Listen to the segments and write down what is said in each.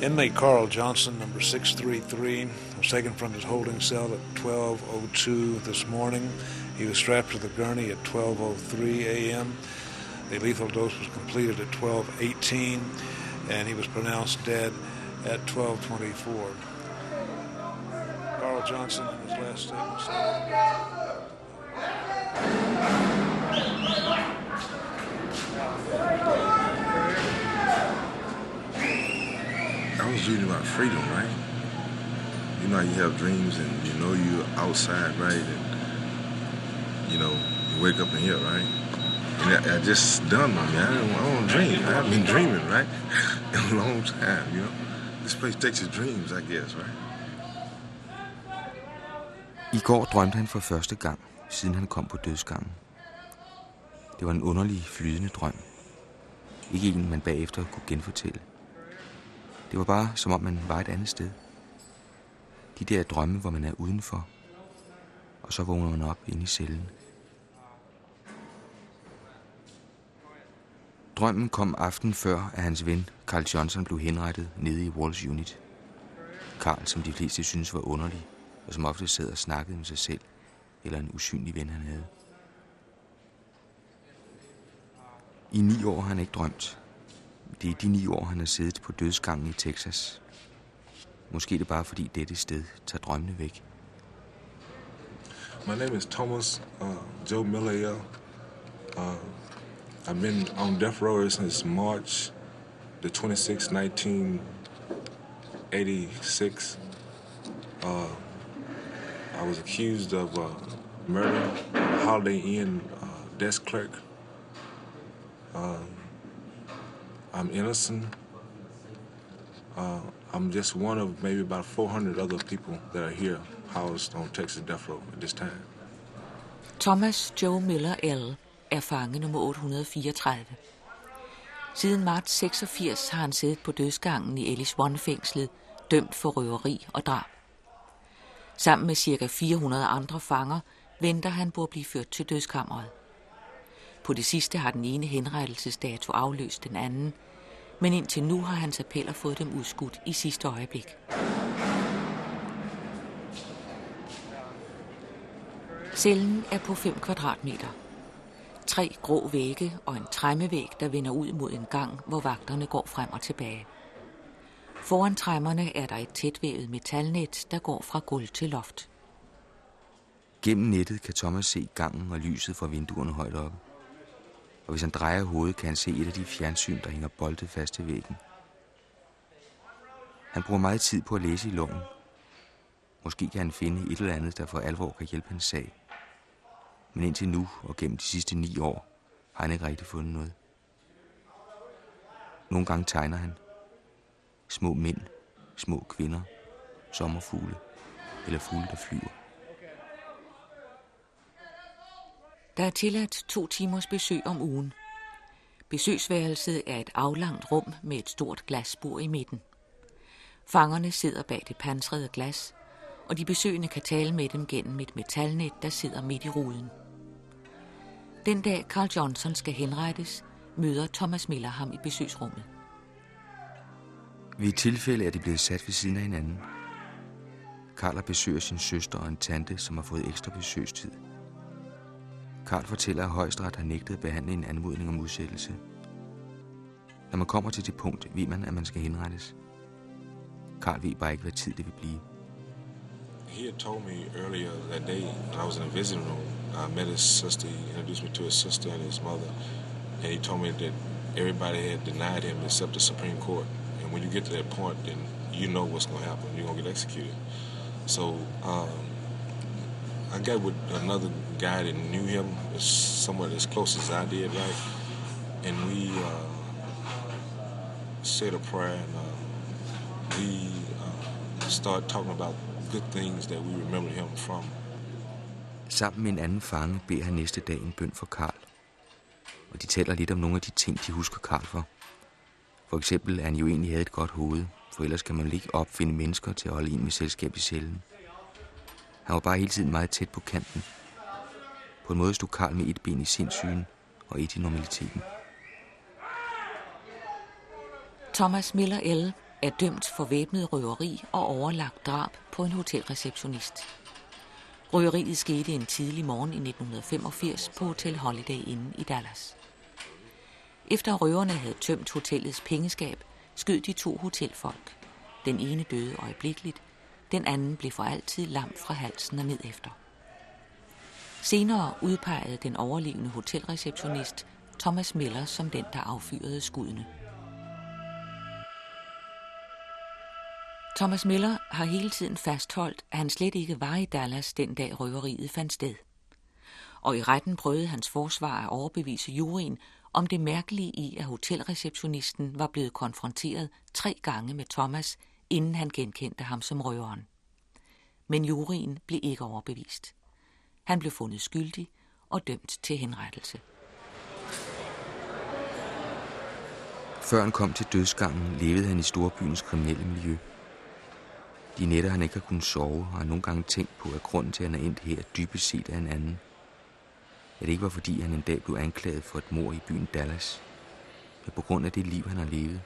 Inmate Carl Johnson, number 633, was taken from his holding cell at 12.02 this morning. He was strapped to the gurney at 12.03 a.m. The lethal dose was completed at 12.18, and he was pronounced dead at 12.24. Carl Johnson, in his last statement, said, I about freedom, right? You know you have dreams and you know you're outside, right? And you know, you wake up in here, right? And I, I just done on me. I don't, I don't dream. I haven't been dreaming, right? A long time, you know. This place takes your dreams, I guess, right? I går drømte han for første gang, siden han kom på dødsgangen. Det var en underlig, flydende drøm. Ikke en, man bagefter kunne genfortælle. Det var bare, som om man var et andet sted. De der drømme, hvor man er udenfor, og så vågner man op inde i cellen. Drømmen kom aften før, at hans ven Carl Johnson blev henrettet nede i Walls Unit. Carl, som de fleste synes var underlig, og som ofte sad og snakkede med sig selv, eller en usynlig ven, han havde. I ni år har han ikke drømt. Det er de ni år, han har siddet på dødsgangen i Texas. Måske er det bare, fordi dette sted tager drømmene væk. My name is Thomas uh, Joe Miller. Uh, I've been on death row since March the 26, 1986. Uh, I was accused of uh, murder, Holiday Inn uh, desk clerk. Uh, I'm innocent. Uh, I'm just one of maybe about 400 other people that are here housed on Texas Death Row at this time. Thomas Joe Miller L. er fange nummer 834. Siden marts 86 har han siddet på dødsgangen i Ellis One-fængslet, dømt for røveri og drab. Sammen med ca. 400 andre fanger venter han på at blive ført til dødskammeret. På det sidste har den ene henrettelsesdato afløst den anden, men indtil nu har hans appeller fået dem udskudt i sidste øjeblik. Cellen er på 5 kvadratmeter. Tre grå vægge og en træmmevæg, der vender ud mod en gang, hvor vagterne går frem og tilbage. Foran træmmerne er der et tætvævet metalnet, der går fra gulv til loft. Gennem nettet kan Thomas se gangen og lyset fra vinduerne højt oppe. Og hvis han drejer hovedet, kan han se et af de fjernsyn, der hænger boltet fast til væggen. Han bruger meget tid på at læse i loven. Måske kan han finde et eller andet, der for alvor kan hjælpe hans sag. Men indtil nu og gennem de sidste ni år har han ikke rigtig fundet noget. Nogle gange tegner han. Små mænd, små kvinder, sommerfugle eller fugle, der flyver. Der er tilladt to timers besøg om ugen. Besøgsværelset er et aflangt rum med et stort glasbord i midten. Fangerne sidder bag det pansrede glas, og de besøgende kan tale med dem gennem et metalnet, der sidder midt i ruden. Den dag Carl Johnson skal henrettes, møder Thomas Miller ham i besøgsrummet. Ved et tilfælde er de blevet sat ved siden af hinanden. Karl besøger sin søster og en tante, som har fået ekstra besøgstid. Karl fortæller, at højesteret har nægtet at behandle en anmodning om udsættelse. Når man kommer til det punkt, ved man, at man skal henrettes. Karl ved bare ikke, hvad tid det vil blive. He had told me earlier that day when I was in a visiting room, I met his sister. He introduced me to his sister and his mother. And he told me that everybody had denied him except the Supreme Court. And when you get to that point, then you know what's going to happen. You're going to get executed. So um, i got with another guy that knew him, somewhat as close as I did, right? And we uh, said a prayer and uh, we uh, started talking about good things that we remember him from. Sammen med en anden fange beder han næste dag en bøn for Karl. Og de taler lidt om nogle af de ting, de husker Karl for. For eksempel, at han jo egentlig havde et godt hoved, for ellers kan man ikke opfinde mennesker til at holde en med selskab i cellen. Han var bare hele tiden meget tæt på kanten. På en måde stod Karl med et ben i sindssygen og et i normaliteten. Thomas Miller L. er dømt for væbnet røveri og overlagt drab på en hotelreceptionist. Røveriet skete en tidlig morgen i 1985 på Hotel Holiday Inn i Dallas. Efter røverne havde tømt hotellets pengeskab, skød de to hotelfolk. Den ene døde øjeblikkeligt, den anden blev for altid lam fra halsen og ned efter. Senere udpegede den overlevende hotelreceptionist Thomas Miller som den, der affyrede skuddene. Thomas Miller har hele tiden fastholdt, at han slet ikke var i Dallas den dag røveriet fandt sted. Og i retten prøvede hans forsvar at overbevise juryen om det mærkelige i, at hotelreceptionisten var blevet konfronteret tre gange med Thomas, inden han genkendte ham som røveren. Men juryen blev ikke overbevist. Han blev fundet skyldig og dømt til henrettelse. Før han kom til dødsgangen, levede han i storbyens kriminelle miljø. De nætter, han ikke har kunnet sove, har han nogle gange tænkt på, at grunden til, at han er endt her, dybest set er en anden. At det ikke var, fordi han en dag blev anklaget for et mor i byen Dallas, men på grund af det liv, han har levet.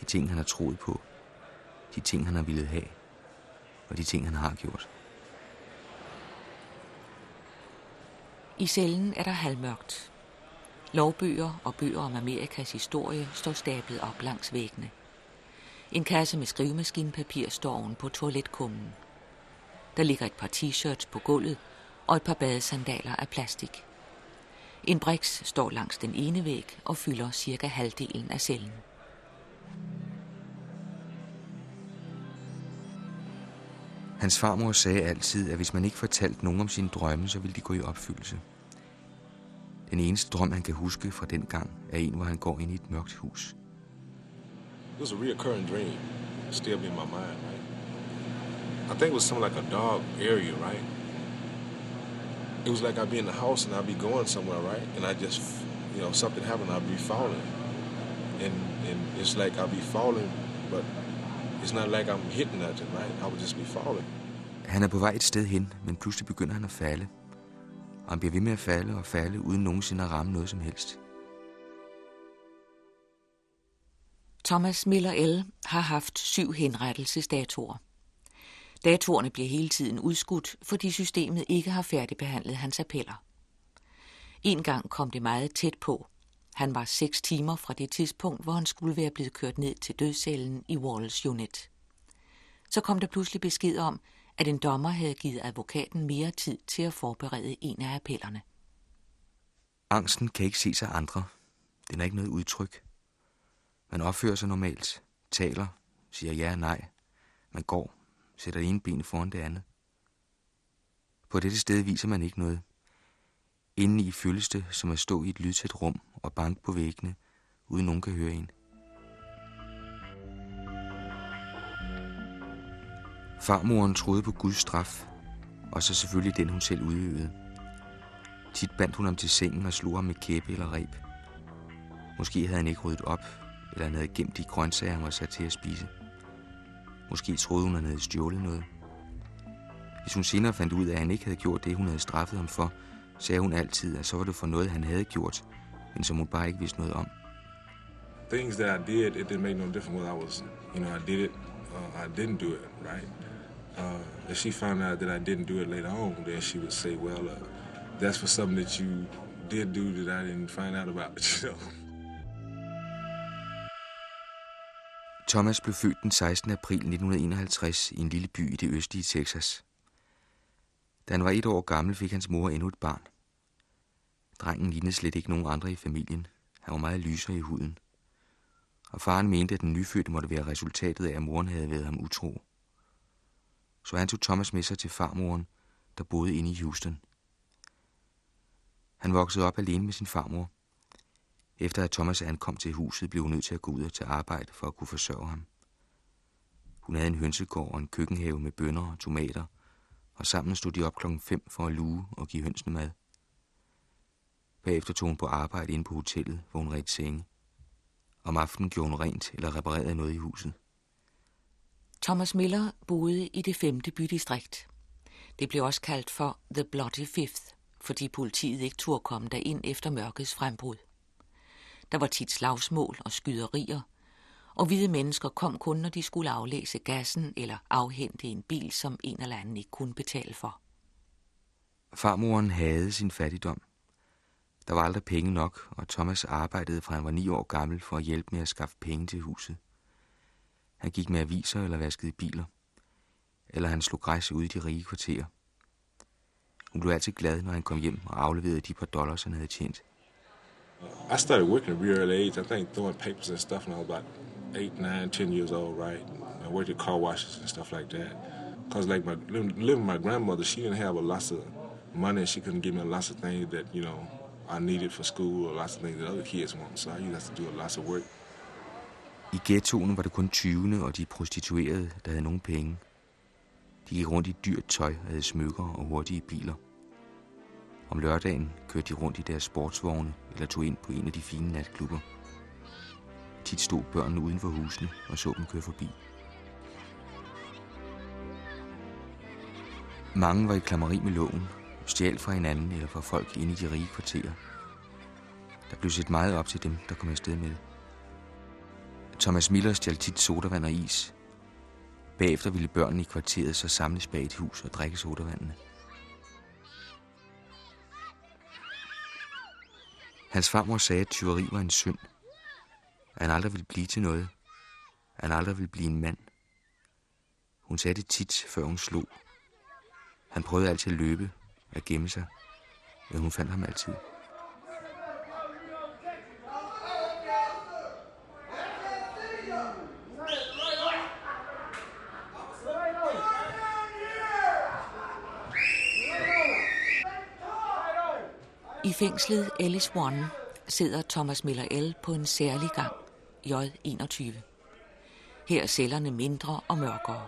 De ting, han har troet på. De ting, han har ville have. Og de ting, han har gjort. I cellen er der halvmørkt. Lovbøger og bøger om Amerikas historie står stablet op langs væggene. En kasse med skrivemaskinpapir står oven på toiletkummen. Der ligger et par t-shirts på gulvet og et par badesandaler af plastik. En briks står langs den ene væg og fylder cirka halvdelen af cellen. Hans farmor sagde altid, at hvis man ikke fortalte nogen om sine drømme, så ville de gå i opfyldelse. Den eneste drøm, han kan huske fra den gang, er en, hvor han går ind i et mørkt hus. It was a reoccurring dream. Still in my mind, right? I think it was something like a dog area, right? It was like I'd be in the house and I'd be going somewhere, right? And I just, you know, something happened, I'd be falling. And and it's like I'd be falling, but it's not like I'm hitting nothing, right? I would just be falling. Han er på vej et sted hen, men pludselig begynder han at falde. Og han bliver ved med at falde og falde, uden nogensinde at ramme noget som helst. Thomas Miller L. har haft syv henrettelsesdatorer. Datorerne bliver hele tiden udskudt, fordi systemet ikke har færdigbehandlet hans appeller. En gang kom det meget tæt på. Han var seks timer fra det tidspunkt, hvor han skulle være blevet kørt ned til dødscellen i Walls Unit. Så kom der pludselig besked om, at en dommer havde givet advokaten mere tid til at forberede en af appellerne. Angsten kan ikke ses af andre. Den er ikke noget udtryk. Man opfører sig normalt, taler, siger ja og nej. Man går, sætter det ene ben foran det andet. På dette sted viser man ikke noget. Inden i føles det som at stå i et lydtæt rum og banke på væggene, uden nogen kan høre en. Farmoren troede på Guds straf, og så selvfølgelig den, hun selv udøvede. Tit bandt hun ham til sengen og slog ham med kæppe eller reb. Måske havde han ikke ryddet op, eller han havde gemt de grøntsager, han var sat til at spise. Måske troede hun, han havde stjålet noget. Hvis hun senere fandt ud af, at han ikke havde gjort det, hun havde straffet ham for, sagde hun altid, at så var det for noget, han havde gjort, men som hun bare ikke vidste noget om. Things that I did, it didn't make no difference whether I was, you know, I did it or I didn't do it, right? Uh, if she found out that I didn't do it later on, then she would say, well, uh, that's for something that you did do that I didn't find out about, you know. Thomas blev født den 16. april 1951 i en lille by i det østlige Texas. Da han var et år gammel, fik hans mor endnu et barn. Drengen lignede slet ikke nogen andre i familien. Han var meget lysere i huden. Og faren mente, at den nyfødte måtte være resultatet af, at moren havde været ham utro. Så han tog Thomas med sig til farmoren, der boede inde i Houston. Han voksede op alene med sin farmor. Efter at Thomas ankom til huset, blev hun nødt til at gå ud og tage arbejde for at kunne forsørge ham. Hun havde en hønsegård og en køkkenhave med bønner og tomater, og sammen stod de op klokken 5 for at luge og give hønsene mad. Bagefter tog hun på arbejde inde på hotellet, hvor hun red senge. Om aftenen gjorde hun rent eller reparerede noget i huset. Thomas Miller boede i det femte bydistrikt. Det blev også kaldt for The Bloody Fifth, fordi politiet ikke turde komme derind efter mørkets frembrud. Der var tit slagsmål og skyderier, og hvide mennesker kom kun, når de skulle aflæse gassen eller afhente en bil, som en eller anden ikke kunne betale for. Farmoren havde sin fattigdom. Der var aldrig penge nok, og Thomas arbejdede fra han var ni år gammel for at hjælpe med at skaffe penge til huset. Han gik med aviser eller vaskede biler. Eller han slog græs ude i de rige kvarterer. Hun blev altid glad, når han kom hjem og afleverede de par dollars, han havde tjent. I started working at real age. I think throwing papers and stuff when I was about eight, nine, ten years old, right? I worked at car washes and stuff like that. Cause like my living, with my grandmother, she didn't have a lot of money. She couldn't give me lots of things that you know I needed for school or lots of things that other kids want. So I used to to do a lot of work. I ghettoen var det kun 20'erne og de prostituerede, der havde nogen penge. De gik rundt i dyrt tøj, havde smykker og hurtige biler. Om lørdagen kørte de rundt i deres sportsvogne eller tog ind på en af de fine natklubber. Tit stod børnene uden for husene og så dem køre forbi. Mange var i klammeri med loven, stjal fra hinanden eller fra folk inde i de rige kvarterer. Der blev set meget op til dem, der kom afsted med det. Thomas Miller stjal tit sodavand og is. Bagefter ville børnene i kvarteret så samles bag et hus og drikke sodavandene. Hans farmor sagde, at tyveri var en synd. At han aldrig ville blive til noget. At han aldrig ville blive en mand. Hun sagde det tit, før hun slog. Han prøvede altid at løbe, at gemme sig, men hun fandt ham altid. I fængslet Ellis One sidder Thomas Miller L. på en særlig gang, J21. Her er cellerne mindre og mørkere.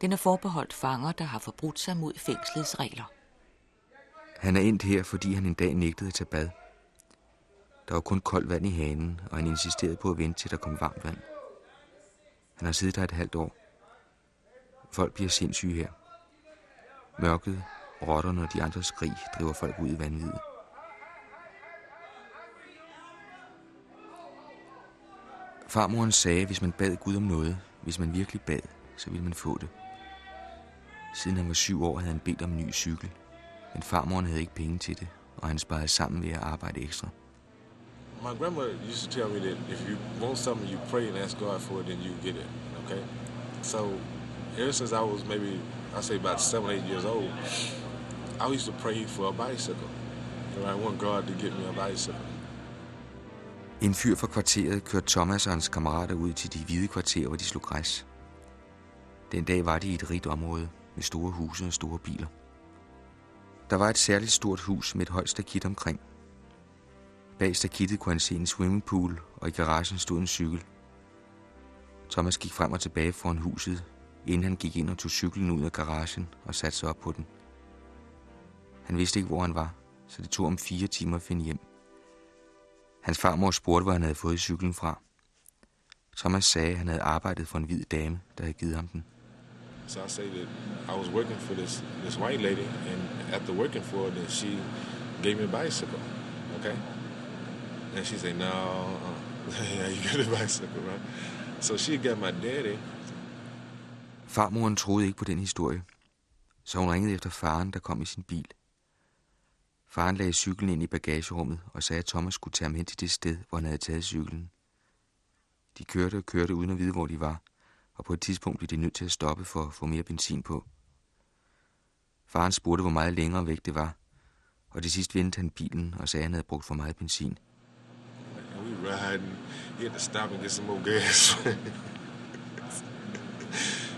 Den er forbeholdt fanger, der har forbrudt sig mod fængslets regler. Han er endt her, fordi han en dag nægtede at tage bad. Der var kun koldt vand i hanen, og han insisterede på at vente til der kom varmt vand. Han har siddet der et halvt år. Folk bliver sindssyge her. Mørket, rotterne og de andre skrig driver folk ud i vanvittet. Farmoren sagde, at hvis man bad Gud om noget, hvis man virkelig bad, så ville man få det. Siden han var syv år, havde han bedt om en ny cykel. Men farmoren havde ikke penge til det, og han sparede sammen ved at arbejde ekstra. My grandmother used to tell me that if you want something, you pray and ask God for it, then you get it. Okay? So, ever since I was maybe, I say about seven, eight years old, I used to pray for a bicycle. And I want God to get me a bicycle. En fyr fra kvarteret kørte Thomas og hans kammerater ud til de hvide kvarterer, hvor de slog græs. Den dag var de i et rigt område med store huse og store biler. Der var et særligt stort hus med et højt stakit omkring. Bag stakittet kunne han se en swimmingpool, og i garagen stod en cykel. Thomas gik frem og tilbage foran huset, inden han gik ind og tog cyklen ud af garagen og satte sig op på den. Han vidste ikke, hvor han var, så det tog om fire timer at finde hjem. Hans farmor spurgte, hvor han havde fået cyklen fra. Thomas sagde, at han havde arbejdet for en hvid dame, der havde givet ham den. So I say that I was working for this this white lady, and after working for her, then she gave me a bicycle. Okay, and she said, "No, uh, yeah, you get a bicycle, right?" So she got my daddy. Farmoren troede ikke på den historie, så hun ringede efter faren, der kom i sin bil. Faren lagde cyklen ind i bagagerummet og sagde, at Thomas skulle tage ham hen til det sted, hvor han havde taget cyklen. De kørte og kørte uden at vide, hvor de var, og på et tidspunkt blev de nødt til at stoppe for at få mere benzin på. Faren spurgte, hvor meget længere væk det var, og til sidst vendte han bilen og sagde, at han havde brugt for meget benzin. We riding. He had to stop and get some more gas.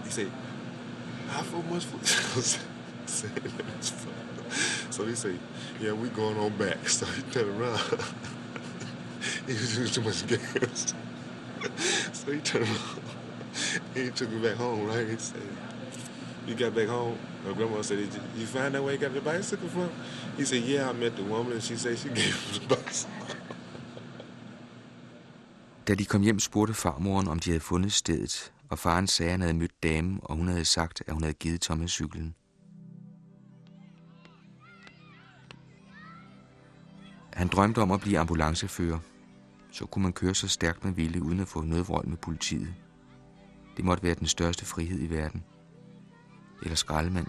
he said, "How for much for?" So he say, "Yeah, we going on back." So he turned around. he was using too much gas. so he turned around. he took me back home, right? He said, "You got back home." My grandma said, "Did you find out where you got the bicycle from?" He said, "Yeah, I met the woman, and she said she gave him the bicycle." Da de kom hjem, spurgte farmoren, om de havde fundet stedet, og faren sagde, at han havde mødt damen, og hun havde sagt, at hun havde givet Thomas cyklen. Han drømte om at blive ambulancefører. så kunne man køre så stærkt man ville, uden at få noget med politiet. Det måtte være den største frihed i verden. Eller skraldemand.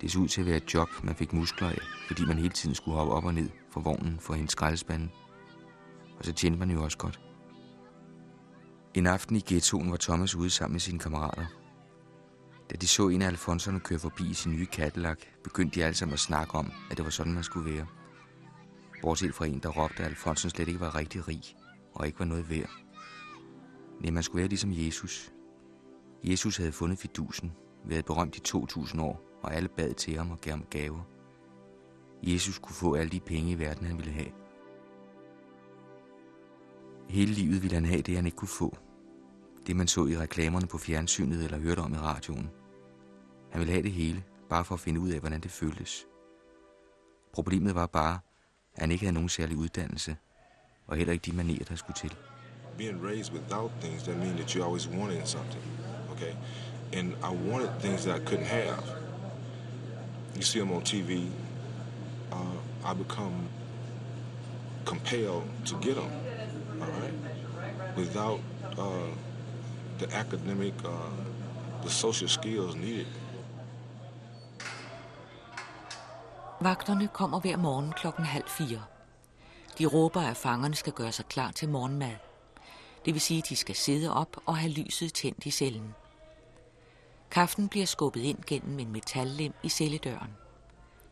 Det så ud til at være et job, man fik muskler af, fordi man hele tiden skulle hoppe op og ned for vognen for en skraldespanden. Og så tjente man jo også godt. En aften i ghettoen var Thomas ude sammen med sine kammerater. Da de så en af Alfonserne køre forbi i sin nye Cadillac, begyndte de alle sammen at snakke om, at det var sådan, man skulle være. Bortset fra en, der råbte, at Alfonsen slet ikke var rigtig rig og ikke var noget værd. Nej, man skulle være ligesom Jesus. Jesus havde fundet fidusen, været berømt i 2000 år, og alle bad til ham og gav ham gaver. Jesus kunne få alle de penge i verden, han ville have. Hele livet ville han have det, han ikke kunne få. Det, man så i reklamerne på fjernsynet eller hørte om i radioen. Han ville have det hele, bare for at finde ud af, hvordan det føltes. Problemet var bare, at han ikke havde nogen særlig uddannelse, og heller ikke de manier, der skulle til. Being raised without things, that means that you always wanted something, okay? And I wanted things that I couldn't have. You see them on TV, uh, I become compelled to get them, all right? Without uh, the academic, uh, the social skills needed. Vagterne kommer hver morgen klokken halv fire. De råber, at fangerne skal gøre sig klar til morgenmad. Det vil sige, at de skal sidde op og have lyset tændt i cellen. Kaffen bliver skubbet ind gennem en metallem i celledøren.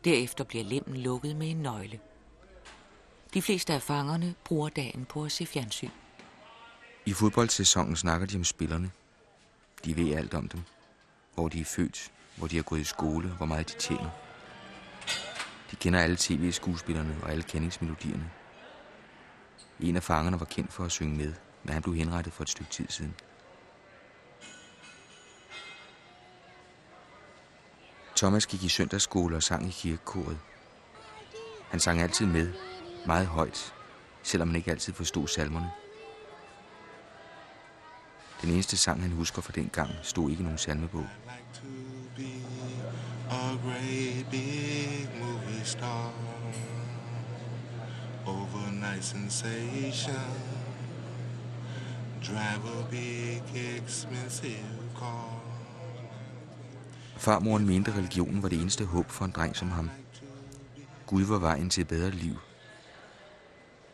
Derefter bliver lemmen lukket med en nøgle. De fleste af fangerne bruger dagen på at se fjernsyn. I fodboldsæsonen snakker de om spillerne. De ved alt om dem. Hvor de er født, hvor de har gået i skole, hvor meget de tjener. Kender alle tv-skuespillerne og alle kendingsmelodierne. En af fangerne var kendt for at synge med, men han blev henrettet for et stykke tid siden. Thomas gik i søndagsskole og sang i kirkekoret. Han sang altid med, meget højt, selvom han ikke altid forstod salmerne. Den eneste sang, han husker fra den gang, stod ikke i nogen salmebog a great big movie star. Overnight sensation. Drive a big expensive car. Farmoren mente, at religionen var det eneste håb for en dreng som ham. Gud var vejen til et bedre liv.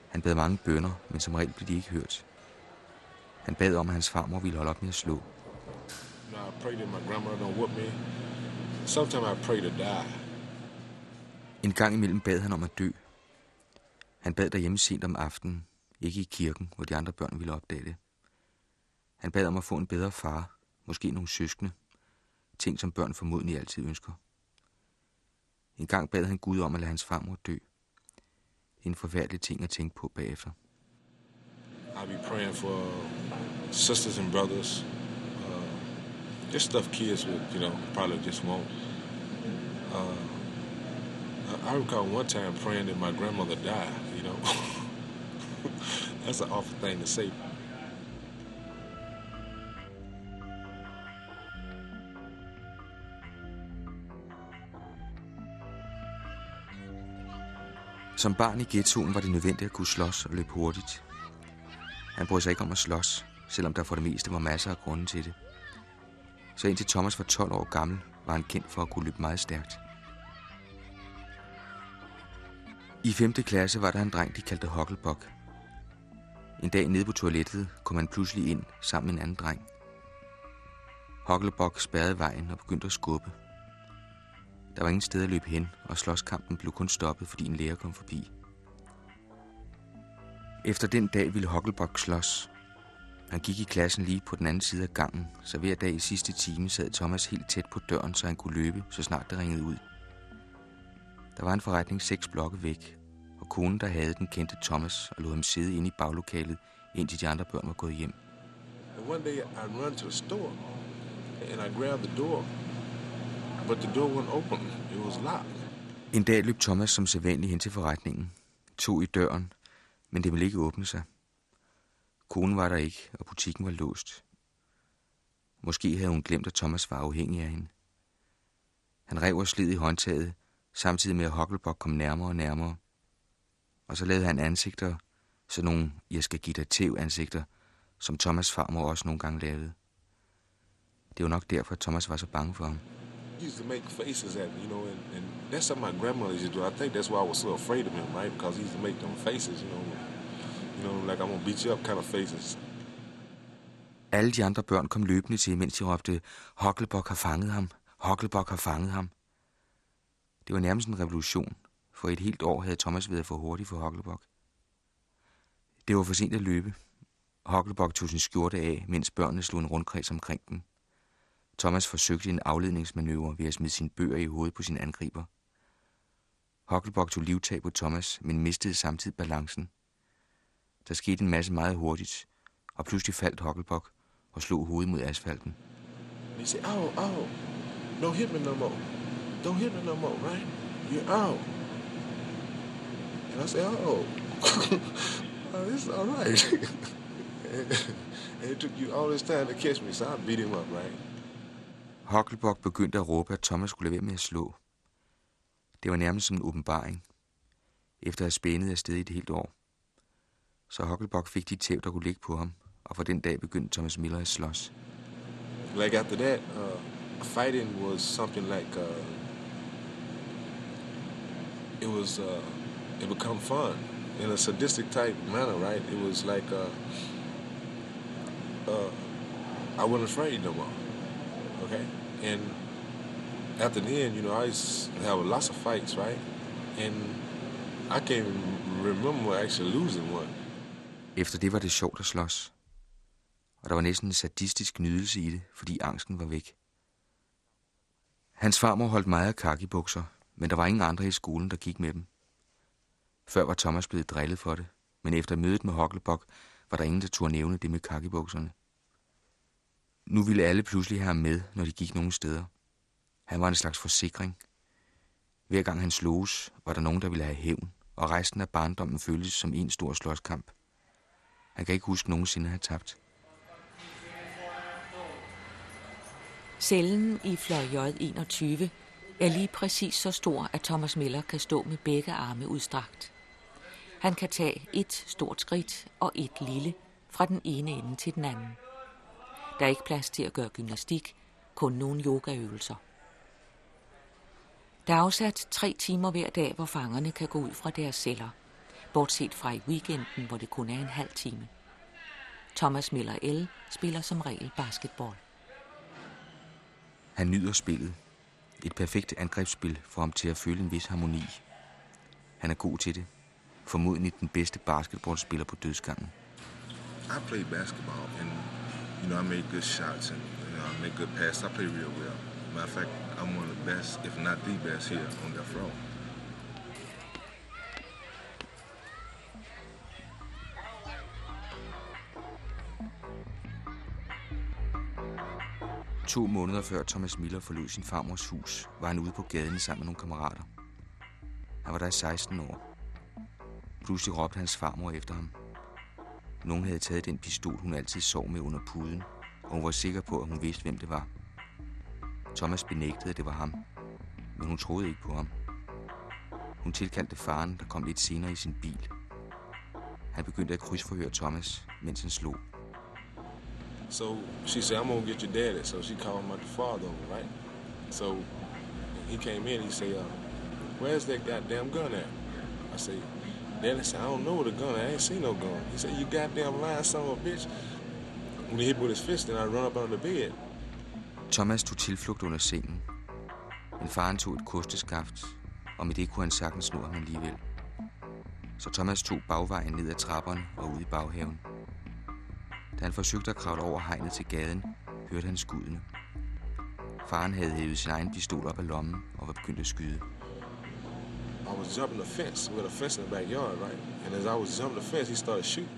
Han bad mange bønder, men som regel blev de ikke hørt. Han bad om, at hans farmor ville holde op med at slå. I pray that my grandmother don't whoop me. Sometimes I pray to die. En gang imellem bad han om at dø. Han bad derhjemme sent om aftenen, ikke i kirken, hvor de andre børn ville opdage det. Han bad om at få en bedre far, måske nogle søskende. Ting, som børn formodentlig altid ønsker. En gang bad han Gud om at lade hans farmor dø. En forfærdelig ting at tænke på bagefter. I'll be praying for sisters and brothers. Uh, just stuff kids would, you know, probably just won't. Uh, I- I recall one time praying that my grandmother died, you know. That's an awful thing to say. Som barn i ghettoen var det nødvendigt at kunne slås og løbe hurtigt. Han brød sig ikke om at slås, selvom der for det meste var masser af grunde til det. Så indtil Thomas var 12 år gammel, var han kendt for at kunne løbe meget stærkt. I 5. klasse var der en dreng, de kaldte Hokkelbok. En dag nede på toilettet kom han pludselig ind sammen med en anden dreng. Hokkelbok spærrede vejen og begyndte at skubbe. Der var ingen sted at løbe hen, og slåskampen blev kun stoppet, fordi en lærer kom forbi. Efter den dag ville Hokkelbok slås. Han gik i klassen lige på den anden side af gangen, så hver dag i sidste time sad Thomas helt tæt på døren, så han kunne løbe, så snart det ringede ud. Der var en forretning seks blokke væk, og konen, der havde den, kendte Thomas og lod ham sidde inde i baglokalet, indtil de andre børn var gået hjem. And one day I run to the store and I grabbed the door, but the door wasn't open. It was locked. En dag løb Thomas som sædvanligt hen til forretningen, tog i døren, men det ville ikke åbne sig. Konen var der ikke, og butikken var låst. Måske havde hun glemt, at Thomas var afhængig af hende. Han rev og slid i håndtaget, samtidig med at Hokkelbok kom nærmere og nærmere. Og så lavede han ansigter, Sådan nogle, jeg skal give dig tæv ansigter, som Thomas farmor også nogle gange lavede. Det var nok derfor, at Thomas var så bange for ham. used to make faces at me, you know, and, and that's something my grandmother used to do. I think that's why I was so afraid of him, right? Because he used to make them faces, you know, you know, like I'm gonna beat you up kind of faces. Alle de andre børn kom løbende til, mens de råbte, Hockelbok har fanget ham, Hockelbok har fanget ham. Det var nærmest en revolution, for et helt år havde Thomas været for hurtig for Hockelbok. Det var for sent at løbe. Hockelbok tog sin skjorte af, mens børnene slog en rundkreds omkring den. Thomas forsøgte en afledningsmanøvre ved at smide sine bøger i hovedet på sin angriber. Hockelbok tog livtag på Thomas, men mistede samtidig balancen. Der skete en masse meget hurtigt, og pludselig faldt Hockelbok og slog hovedet mod asfalten. He said, "Oh, oh, don't hit me no more. Don't hit me no more, right? You're out." And I said, "Oh, oh it's all right." and it took you all this time to catch me, so I beat him up, right? Hockelbok begyndte at råbe, at Thomas skulle lade være med at slå. Det var nærmest som en åbenbaring, efter at have spændet afsted i et helt år. Så Hucklebuck fik de tæv, der kunne ligge på ham, og fra den dag begyndte Thomas Miller at slås. Like after that, uh, fighting was something like uh, it was uh, it become fun in a sadistic type manner, right? It was like uh, uh, I wasn't afraid no more. Okay, and after the end, you know, I used to have lots of fights, right? And I can't remember actually losing one. Efter det var det sjovt at slås. Og der var næsten en sadistisk nydelse i det, fordi angsten var væk. Hans farmor holdt meget af kakibukser, men der var ingen andre i skolen, der gik med dem. Før var Thomas blevet drillet for det, men efter mødet med Hockelbok var der ingen, der turde nævne det med kakibukserne. Nu ville alle pludselig have ham med, når de gik nogen steder. Han var en slags forsikring. Hver gang han sloges, var der nogen, der ville have hævn, og resten af barndommen føltes som en stor slåskamp. Han kan ikke huske nogensinde at have tabt. Cellen i fløj J21 er lige præcis så stor, at Thomas Miller kan stå med begge arme udstrakt. Han kan tage et stort skridt og et lille fra den ene ende til den anden. Der er ikke plads til at gøre gymnastik, kun nogle yogaøvelser. Der er afsat tre timer hver dag, hvor fangerne kan gå ud fra deres celler, bortset fra i weekenden, hvor det kun er en halv time. Thomas Miller L. spiller som regel basketball. Han nyder spillet. Et perfekt angrebsspil får ham til at føle en vis harmoni. Han er god til det. Formodentlig den bedste basketballspiller på dødsgangen. I play basketball, and you know I make good shots and you know I make good passes. I play real well. Matter of fact, I'm one of the best, if not the best, here on Death Row. To måneder før Thomas Miller forlod sin farmors hus, var han ude på gaden sammen med nogle kammerater. Han var der i 16 år. Pludselig råbte hans farmor efter ham. Nogen havde taget den pistol, hun altid sov med under puden, og hun var sikker på, at hun vidste, hvem det var. Thomas benægtede, at det var ham, men hun troede ikke på ham. Hun tilkaldte faren, der kom lidt senere i sin bil. Han begyndte at krydsforhøre Thomas, mens han slog. So she said, I'm gonna get your daddy. So she called my father over, right? So he came in, he said, uh, where's that goddamn gun at? I say, Daddy said, I don't know the gun at. I ain't seen no gun. He said, you goddamn lying son of a bitch. When he hit me with his fist, then I run up under the bed. Thomas tog tilflugt under sengen. Men faren tog et kosteskaft, og med det kunne han sagtens nå ham alligevel. Så Thomas tog bagvejen ned ad trapperne og ud i baghaven. Da han forsøgte at kravle over hegnet til gaden, hørte han skuddene. Faren havde hævet sin egen pistol op af lommen og var begyndt at skyde. I was jumping the fence. We had a fence in the backyard, right? And as I was jumping the fence, he started shooting.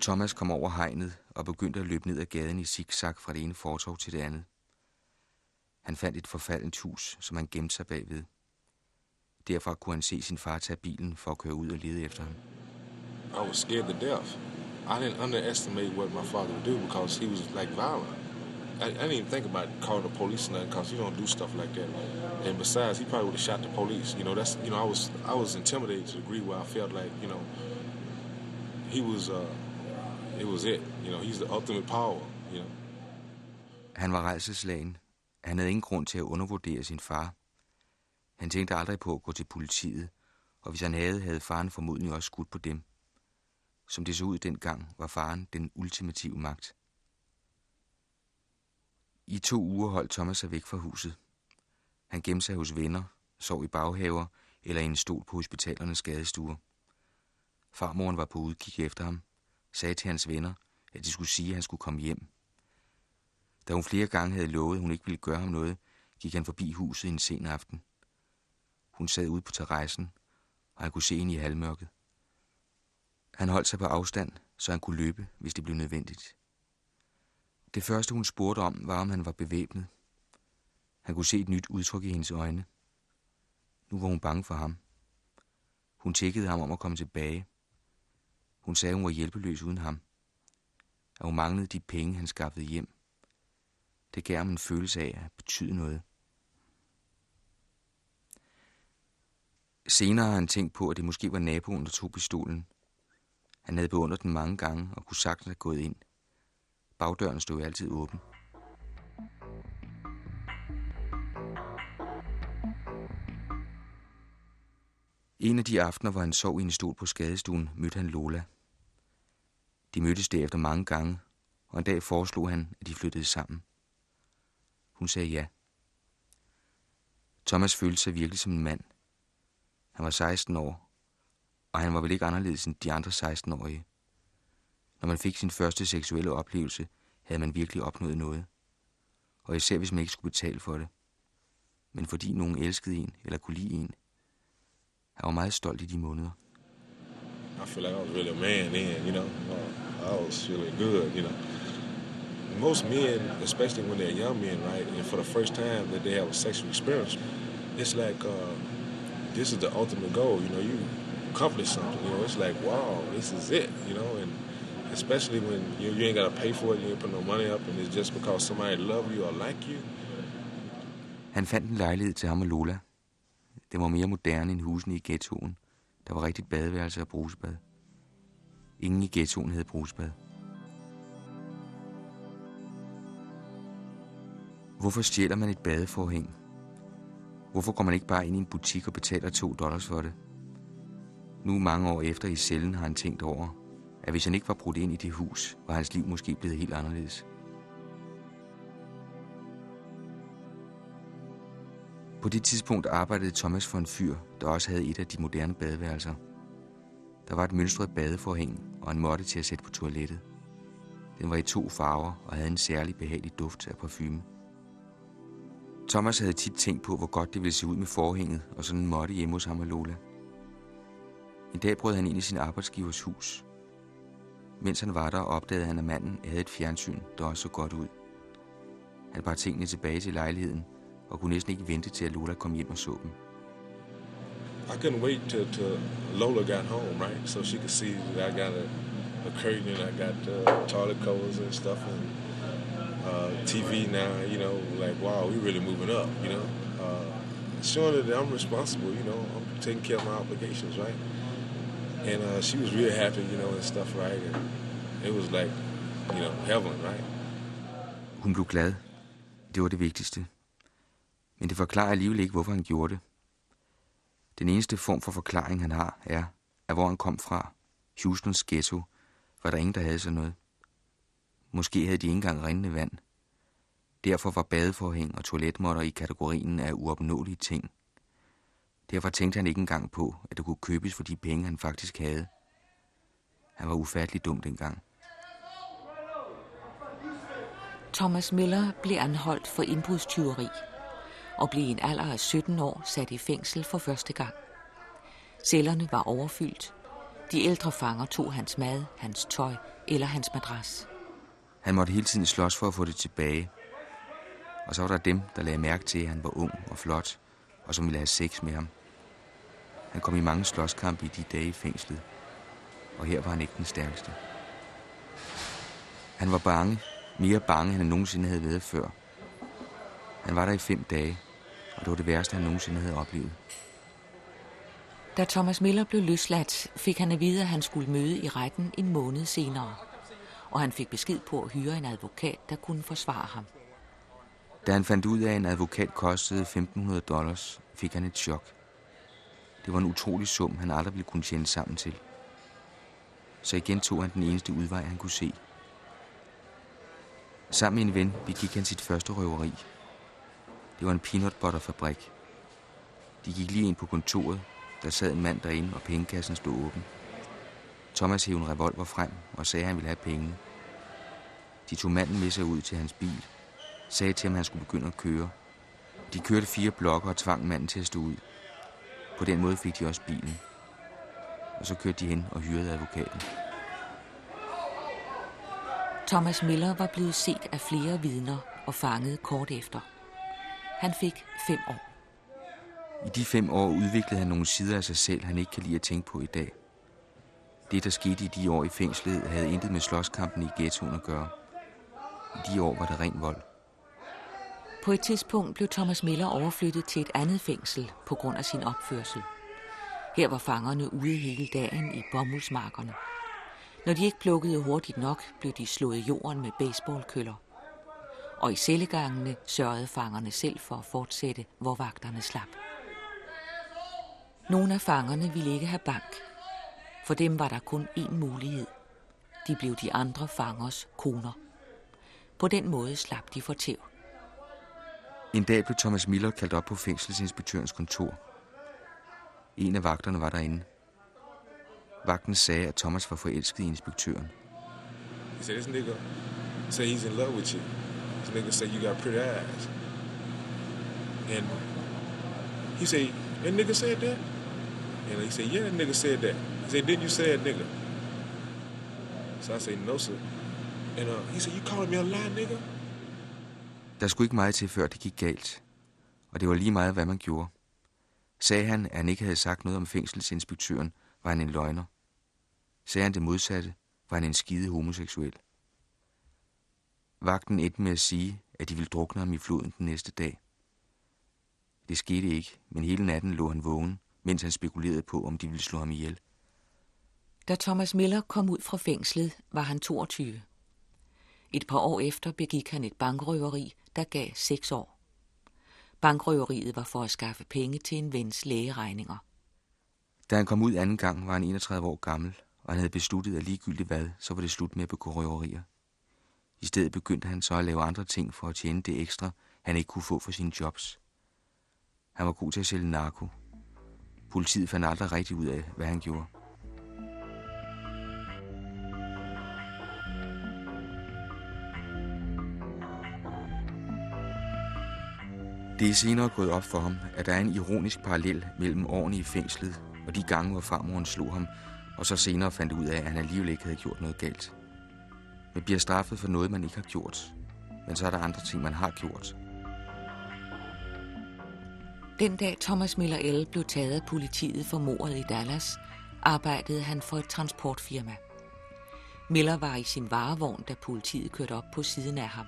Thomas kom over hegnet og begyndte at løbe ned ad gaden i zigzag fra det ene fortov til det andet. Han fandt et forfaldent hus, som han gemte sig bagved. Derfra kunne han se sin far tage bilen for at køre ud og lede efter ham. I was scared to death. I didn't underestimate what my father would do because he was like violent. I, I didn't even think about calling the police or nothing because he don't do stuff like that. And besides, he probably would have shot the police. You know, that's you know, I was I was intimidated to the degree where I felt like you know, he was, uh, it was it. You know, he's the ultimate power, you know. Han var rejseslagen. Han havde ingen grund til at undervurdere sin far. Han tænkte aldrig på at gå til politiet, og hvis han havde, havde faren formodentlig også skudt på dem. Som det så ud dengang, var faren den ultimative magt. I to uger holdt Thomas sig væk fra huset. Han gemte sig hos venner, sov i baghaver eller i en stol på hospitalernes skadestuer. Farmoren var på udkig efter ham, sagde til hans venner, at de skulle sige, at han skulle komme hjem. Da hun flere gange havde lovet, at hun ikke ville gøre ham noget, gik han forbi huset en sen aften. Hun sad ude på terrassen, og han kunne se ind i halvmørket. Han holdt sig på afstand, så han kunne løbe, hvis det blev nødvendigt. Det første, hun spurgte om, var, om han var bevæbnet. Han kunne se et nyt udtryk i hendes øjne. Nu var hun bange for ham. Hun tækkede ham om at komme tilbage. Hun sagde, hun var hjælpeløs uden ham. At hun manglede de penge, han skaffede hjem. Det gav ham en følelse af at betyde noget. Senere har han tænkt på, at det måske var naboen, der tog pistolen. Han havde beundret den mange gange og kunne sagtens have gået ind. Bagdøren stod altid åben. En af de aftener, hvor han sov i en stol på skadestuen, mødte han Lola. De mødtes derefter mange gange, og en dag foreslog han, at de flyttede sammen. Hun sagde ja. Thomas følte sig virkelig som en mand. Han var 16 år, og han var vel ikke anderledes end de andre 16-årige. Når man fik sin første seksuelle oplevelse, havde man virkelig opnået noget. Og især hvis man ikke skulle betale for det. Men fordi nogen elskede en eller kunne lide en. Han var meget stolt i de måneder. I feel like I was really a man then, you know. I was feeling good, you know. Most men, especially when they're young men, right, and for the first time that they have a sexual experience, it's like uh, this is the ultimate goal. You know, you accomplish something. You know, it's like wow, this is it. You know, and especially when you, you ain't got to pay for it, you ain't put no money up, and it's just because somebody love you or like you. Han fandt en lejlighed til ham og Lola. Den var mere moderne end husene i ghettoen. Der var rigtigt badeværelse og brusebad. Ingen i ghettoen havde brusebad. Hvorfor stjæler man et badeforhæng? Hvorfor går man ikke bare ind i en butik og betaler 2 dollars for det? Nu mange år efter i cellen har han tænkt over, at hvis han ikke var brudt ind i det hus, var hans liv måske blevet helt anderledes. På det tidspunkt arbejdede Thomas for en fyr, der også havde et af de moderne badeværelser. Der var et mønstret badeforhæng og en måtte til at sætte på toilettet. Den var i to farver og havde en særlig behagelig duft af parfume. Thomas havde tit tænkt på, hvor godt det ville se ud med forhænget og sådan en måtte hjemme hos ham og Lola. En dag brød han ind i sin arbejdsgivers hus. Mens han var der, opdagede han, at manden havde et fjernsyn, der også så godt ud. Han bar tingene tilbage til lejligheden og kunne næsten ikke vente til, at Lola kom hjem og så dem. I couldn't wait till, till Lola got home, right? So she could see that I got a, a curtain and I got uh, toilet covers and stuff and uh, TV now, you know, like, wow, we really moving up, you know. Uh, showing her that I'm responsible, you know, I'm taking care of my obligations, right? And uh, she was really happy, you know, and stuff, right? And it was like, you know, heaven, right? Hun blev glad. Det var det vigtigste. Men det forklarer alligevel ikke, hvorfor han gjorde det. Den eneste form for forklaring, han har, er, at hvor han kom fra, Houstons ghetto, var der ingen, der havde sådan noget. Måske havde de ikke engang rindende vand. Derfor var badeforhæng og toiletmåtter i kategorien af uopnåelige ting. Derfor tænkte han ikke engang på, at det kunne købes for de penge, han faktisk havde. Han var ufattelig dum dengang. Thomas Miller blev anholdt for indbrudstyveri og blev i en alder af 17 år sat i fængsel for første gang. Cellerne var overfyldt. De ældre fanger tog hans mad, hans tøj eller hans madras. Han måtte hele tiden slås for at få det tilbage. Og så var der dem, der lagde mærke til, at han var ung og flot, og som ville have sex med ham. Han kom i mange slåskampe i de dage i fængslet, og her var han ikke den stærkeste. Han var bange, mere bange, end han nogensinde havde været før. Han var der i fem dage, og det var det værste, han nogensinde havde oplevet. Da Thomas Miller blev løsladt, fik han at vide, at han skulle møde i retten en måned senere. Og han fik besked på at hyre en advokat, der kunne forsvare ham. Da han fandt ud af, at en advokat kostede 1.500 dollars, fik han et chok. Det var en utrolig sum, han aldrig ville kunne tjene sammen til. Så igen tog han den eneste udvej, han kunne se. Sammen med en ven begik han sit første røveri. Det var en peanut butter fabrik. De gik lige ind på kontoret, der sad en mand derinde, og pengekassen stod åben. Thomas hævde en revolver frem og sagde, at han ville have penge. De tog manden med sig ud til hans bil, sagde til ham, at han skulle begynde at køre. De kørte fire blokke og tvang manden til at stå ud. På den måde fik de også bilen. Og så kørte de hen og hyrede advokaten. Thomas Miller var blevet set af flere vidner og fanget kort efter. Han fik fem år. I de fem år udviklede han nogle sider af sig selv, han ikke kan lide at tænke på i dag. Det, der skete i de år i fængslet, havde intet med slåskampen i ghettoen at gøre. I de år var der ren vold. På et tidspunkt blev Thomas Miller overflyttet til et andet fængsel på grund af sin opførsel. Her var fangerne ude hele dagen i bomuldsmarkerne. Når de ikke plukkede hurtigt nok, blev de slået i jorden med baseballkøller. Og i cellegangene sørgede fangerne selv for at fortsætte, hvor vagterne slap. Nogle af fangerne ville ikke have bank. For dem var der kun én mulighed. De blev de andre fangers koner. På den måde slap de for tæv. En dag blev Thomas Miller kaldt op på fængselsinspektørens kontor. En af vagterne var derinde. Vagten sagde, at Thomas var forelsket i inspektøren. He said, this nigga say he's in love with you. This nigga say you got pretty eyes. And he said, that nigga said that? And he said, yeah, that nigga said that. He said, didn't you say it, nigga? So I said, no, sir. And uh, he said, you calling me a lie, nigga? Der skulle ikke meget til, før det gik galt. Og det var lige meget, hvad man gjorde. Sagde han, at han ikke havde sagt noget om fængselsinspektøren, var han en løgner. Sagde han det modsatte, var han en skide homoseksuel. Vagten endte med at sige, at de ville drukne ham i floden den næste dag. Det skete ikke, men hele natten lå han vågen, mens han spekulerede på, om de ville slå ham ihjel. Da Thomas Miller kom ud fra fængslet, var han 22. Et par år efter begik han et bankrøveri, der gav seks år. Bankrøveriet var for at skaffe penge til en vens lægeregninger. Da han kom ud anden gang, var han 31 år gammel, og han havde besluttet, at ligegyldigt hvad, så var det slut med at begå røverier. I stedet begyndte han så at lave andre ting for at tjene det ekstra, han ikke kunne få for sine jobs. Han var god til at sælge narko. Politiet fandt aldrig rigtig ud af, hvad han gjorde. Det er senere gået op for ham, at der er en ironisk parallel mellem årene i fængslet og de gange, hvor farmoren slog ham, og så senere fandt ud af, at han alligevel ikke havde gjort noget galt. Man bliver straffet for noget, man ikke har gjort. Men så er der andre ting, man har gjort. Den dag Thomas Miller L. blev taget af politiet for mordet i Dallas, arbejdede han for et transportfirma. Miller var i sin varevogn, da politiet kørte op på siden af ham.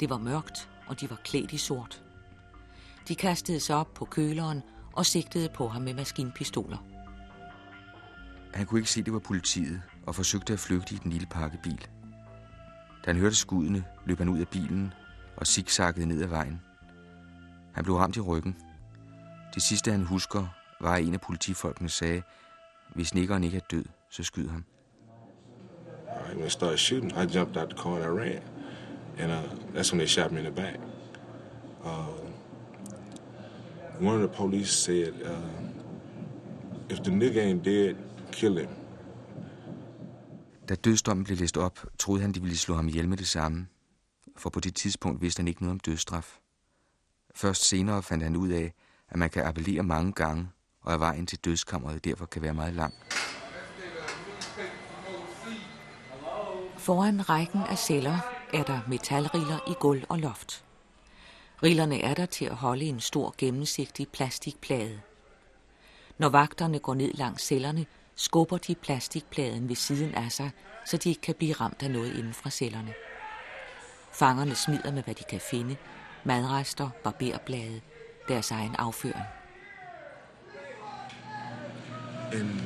Det var mørkt, og de var klædt i sort. De kastede sig op på køleren og sigtede på ham med maskinpistoler. Han kunne ikke se, det var politiet, og forsøgte at flygte i den lille pakkebil. Da han hørte skuddene, løb han ud af bilen og zigzaggede ned ad vejen. Han blev ramt i ryggen. Det sidste, han husker, var, at en af politifolkene sagde, hvis nikkeren ikke er død, så skyd ham. When they started shooting, I jumped out the car and I ran. And uh, that's when they shot me in the back. Uh, one of the police said, uh, if the nigga ain't dead, kill him. Da dødsdommen blev læst op, troede han, de ville slå ham ihjel med det samme. For på det tidspunkt vidste han ikke noget om dødsstraf. Først senere fandt han ud af, at man kan appellere mange gange, og at vejen til dødskammeret derfor kan være meget lang. Foran rækken af celler er der metalriller i gulv og loft. Rillerne er der til at holde en stor gennemsigtig plastikplade. Når vagterne går ned langs cellerne, skubber de plastikpladen ved siden af sig, så de ikke kan blive ramt af noget inden fra cellerne. Fangerne smider med, hvad de kan finde. Madrester, barberblade, deres egen afføring. In,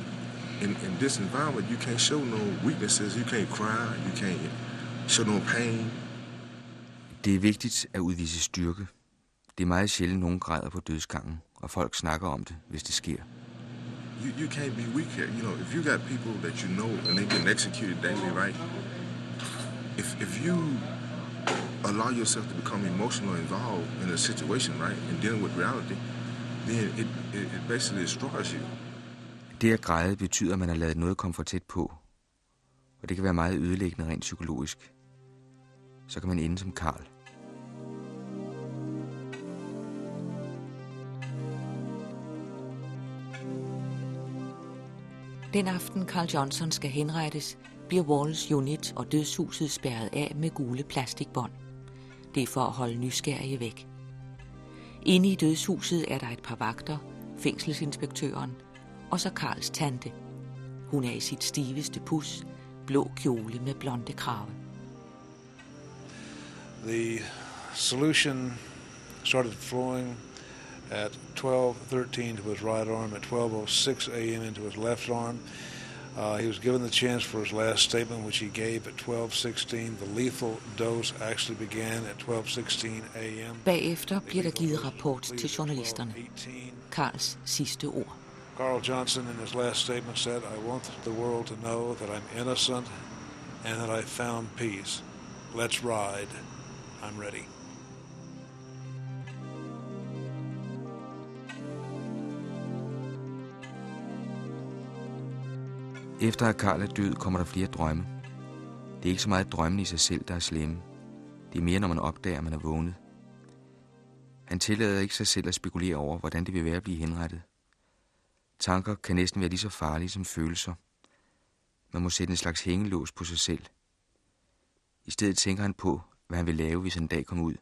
in, in this environment, you can't show no weaknesses. You can't cry. You can't show no pain. Det er vigtigt at udvise styrke. Det er meget sjældent, nogen græder på dødsgangen, og folk snakker om det, hvis det sker. You, you can't be weak here. You know, if you got people that you know and they get executed daily, right? If, if you allow yourself to become emotionally involved in a situation, right, and dealing with reality, then it, it, it basically destroys you. Det at græde betyder, at man har lavet noget komme for tæt på, og det kan være meget ødelæggende rent psykologisk. Så kan man ende som Karl. Den aften Carl Johnson skal henrettes, bliver Walls unit og dødshuset spærret af med gule plastikbånd. Det er for at holde nysgerrige væk. Inde i dødshuset er der et par vagter, fængselsinspektøren og så Karls tante. Hun er i sit stiveste pus, blå kjole med blonde krave. The solution started flowing at 12:13 to his right arm, at 12:06 a.m. into his left arm. Uh, he was given the chance for his last statement, which he gave at 12:16. The lethal dose actually began at 12:16 a.m. Bagefter bliver der givet rapport til journalisterne. Karls sidste ord. Carl Johnson, in his last statement, said, "I want the world to know that I'm innocent and that I found peace. Let's ride. I'm ready." Efter at Karl er død, kommer der flere drømme. Det er ikke så meget drømmen i sig selv, der er slemme. Det er mere, når man opdager, at man er vågnet. Han tillader ikke sig selv at spekulere over, hvordan det vil være at blive henrettet. Tanker kan næsten være lige så farlige som følelser. Man må sætte en slags hængelås på sig selv. I stedet tænker han på, hvad han vil lave, hvis en dag kommer ud.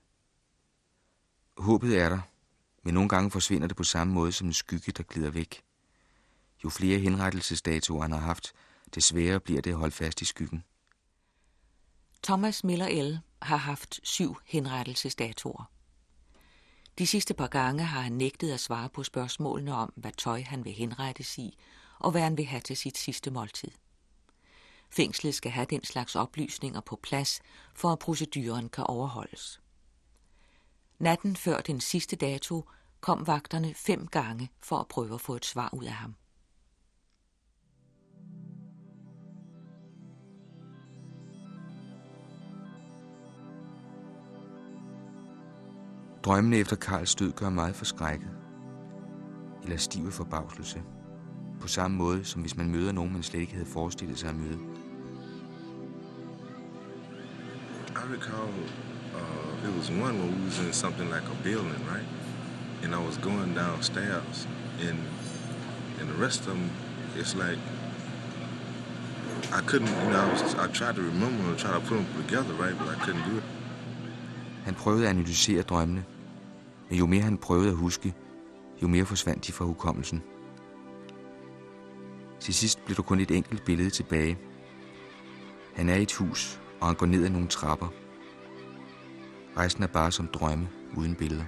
Håbet er der, men nogle gange forsvinder det på samme måde som en skygge, der glider væk. Jo flere henrettelsesdatoer han har haft, desværre bliver det at holde fast i skyggen. Thomas Miller L. har haft syv henrettelsesdatoer. De sidste par gange har han nægtet at svare på spørgsmålene om, hvad tøj han vil henrettes i, og hvad han vil have til sit sidste måltid. Fængslet skal have den slags oplysninger på plads, for at proceduren kan overholdes. Natten før den sidste dato kom vagterne fem gange for at prøve at få et svar ud af ham. Drømmene efter Karls død gør mig forskrækket. Eller stive forbavselse. På samme måde, som hvis man møder nogen, man slet ikke havde forestillet sig at møde. I recall uh, it was one where we was in something like a building, right? And I was going downstairs, and and the rest of them, it's like I couldn't, you know, I, was, I tried to remember and try to put them together, right? But I couldn't do it. Han prøvede at analysere drømmene, men jo mere han prøvede at huske, jo mere forsvandt de fra hukommelsen. Til sidst blev der kun et enkelt billede tilbage. Han er i et hus, og han går ned ad nogle trapper. Resten er bare som drømme uden billeder.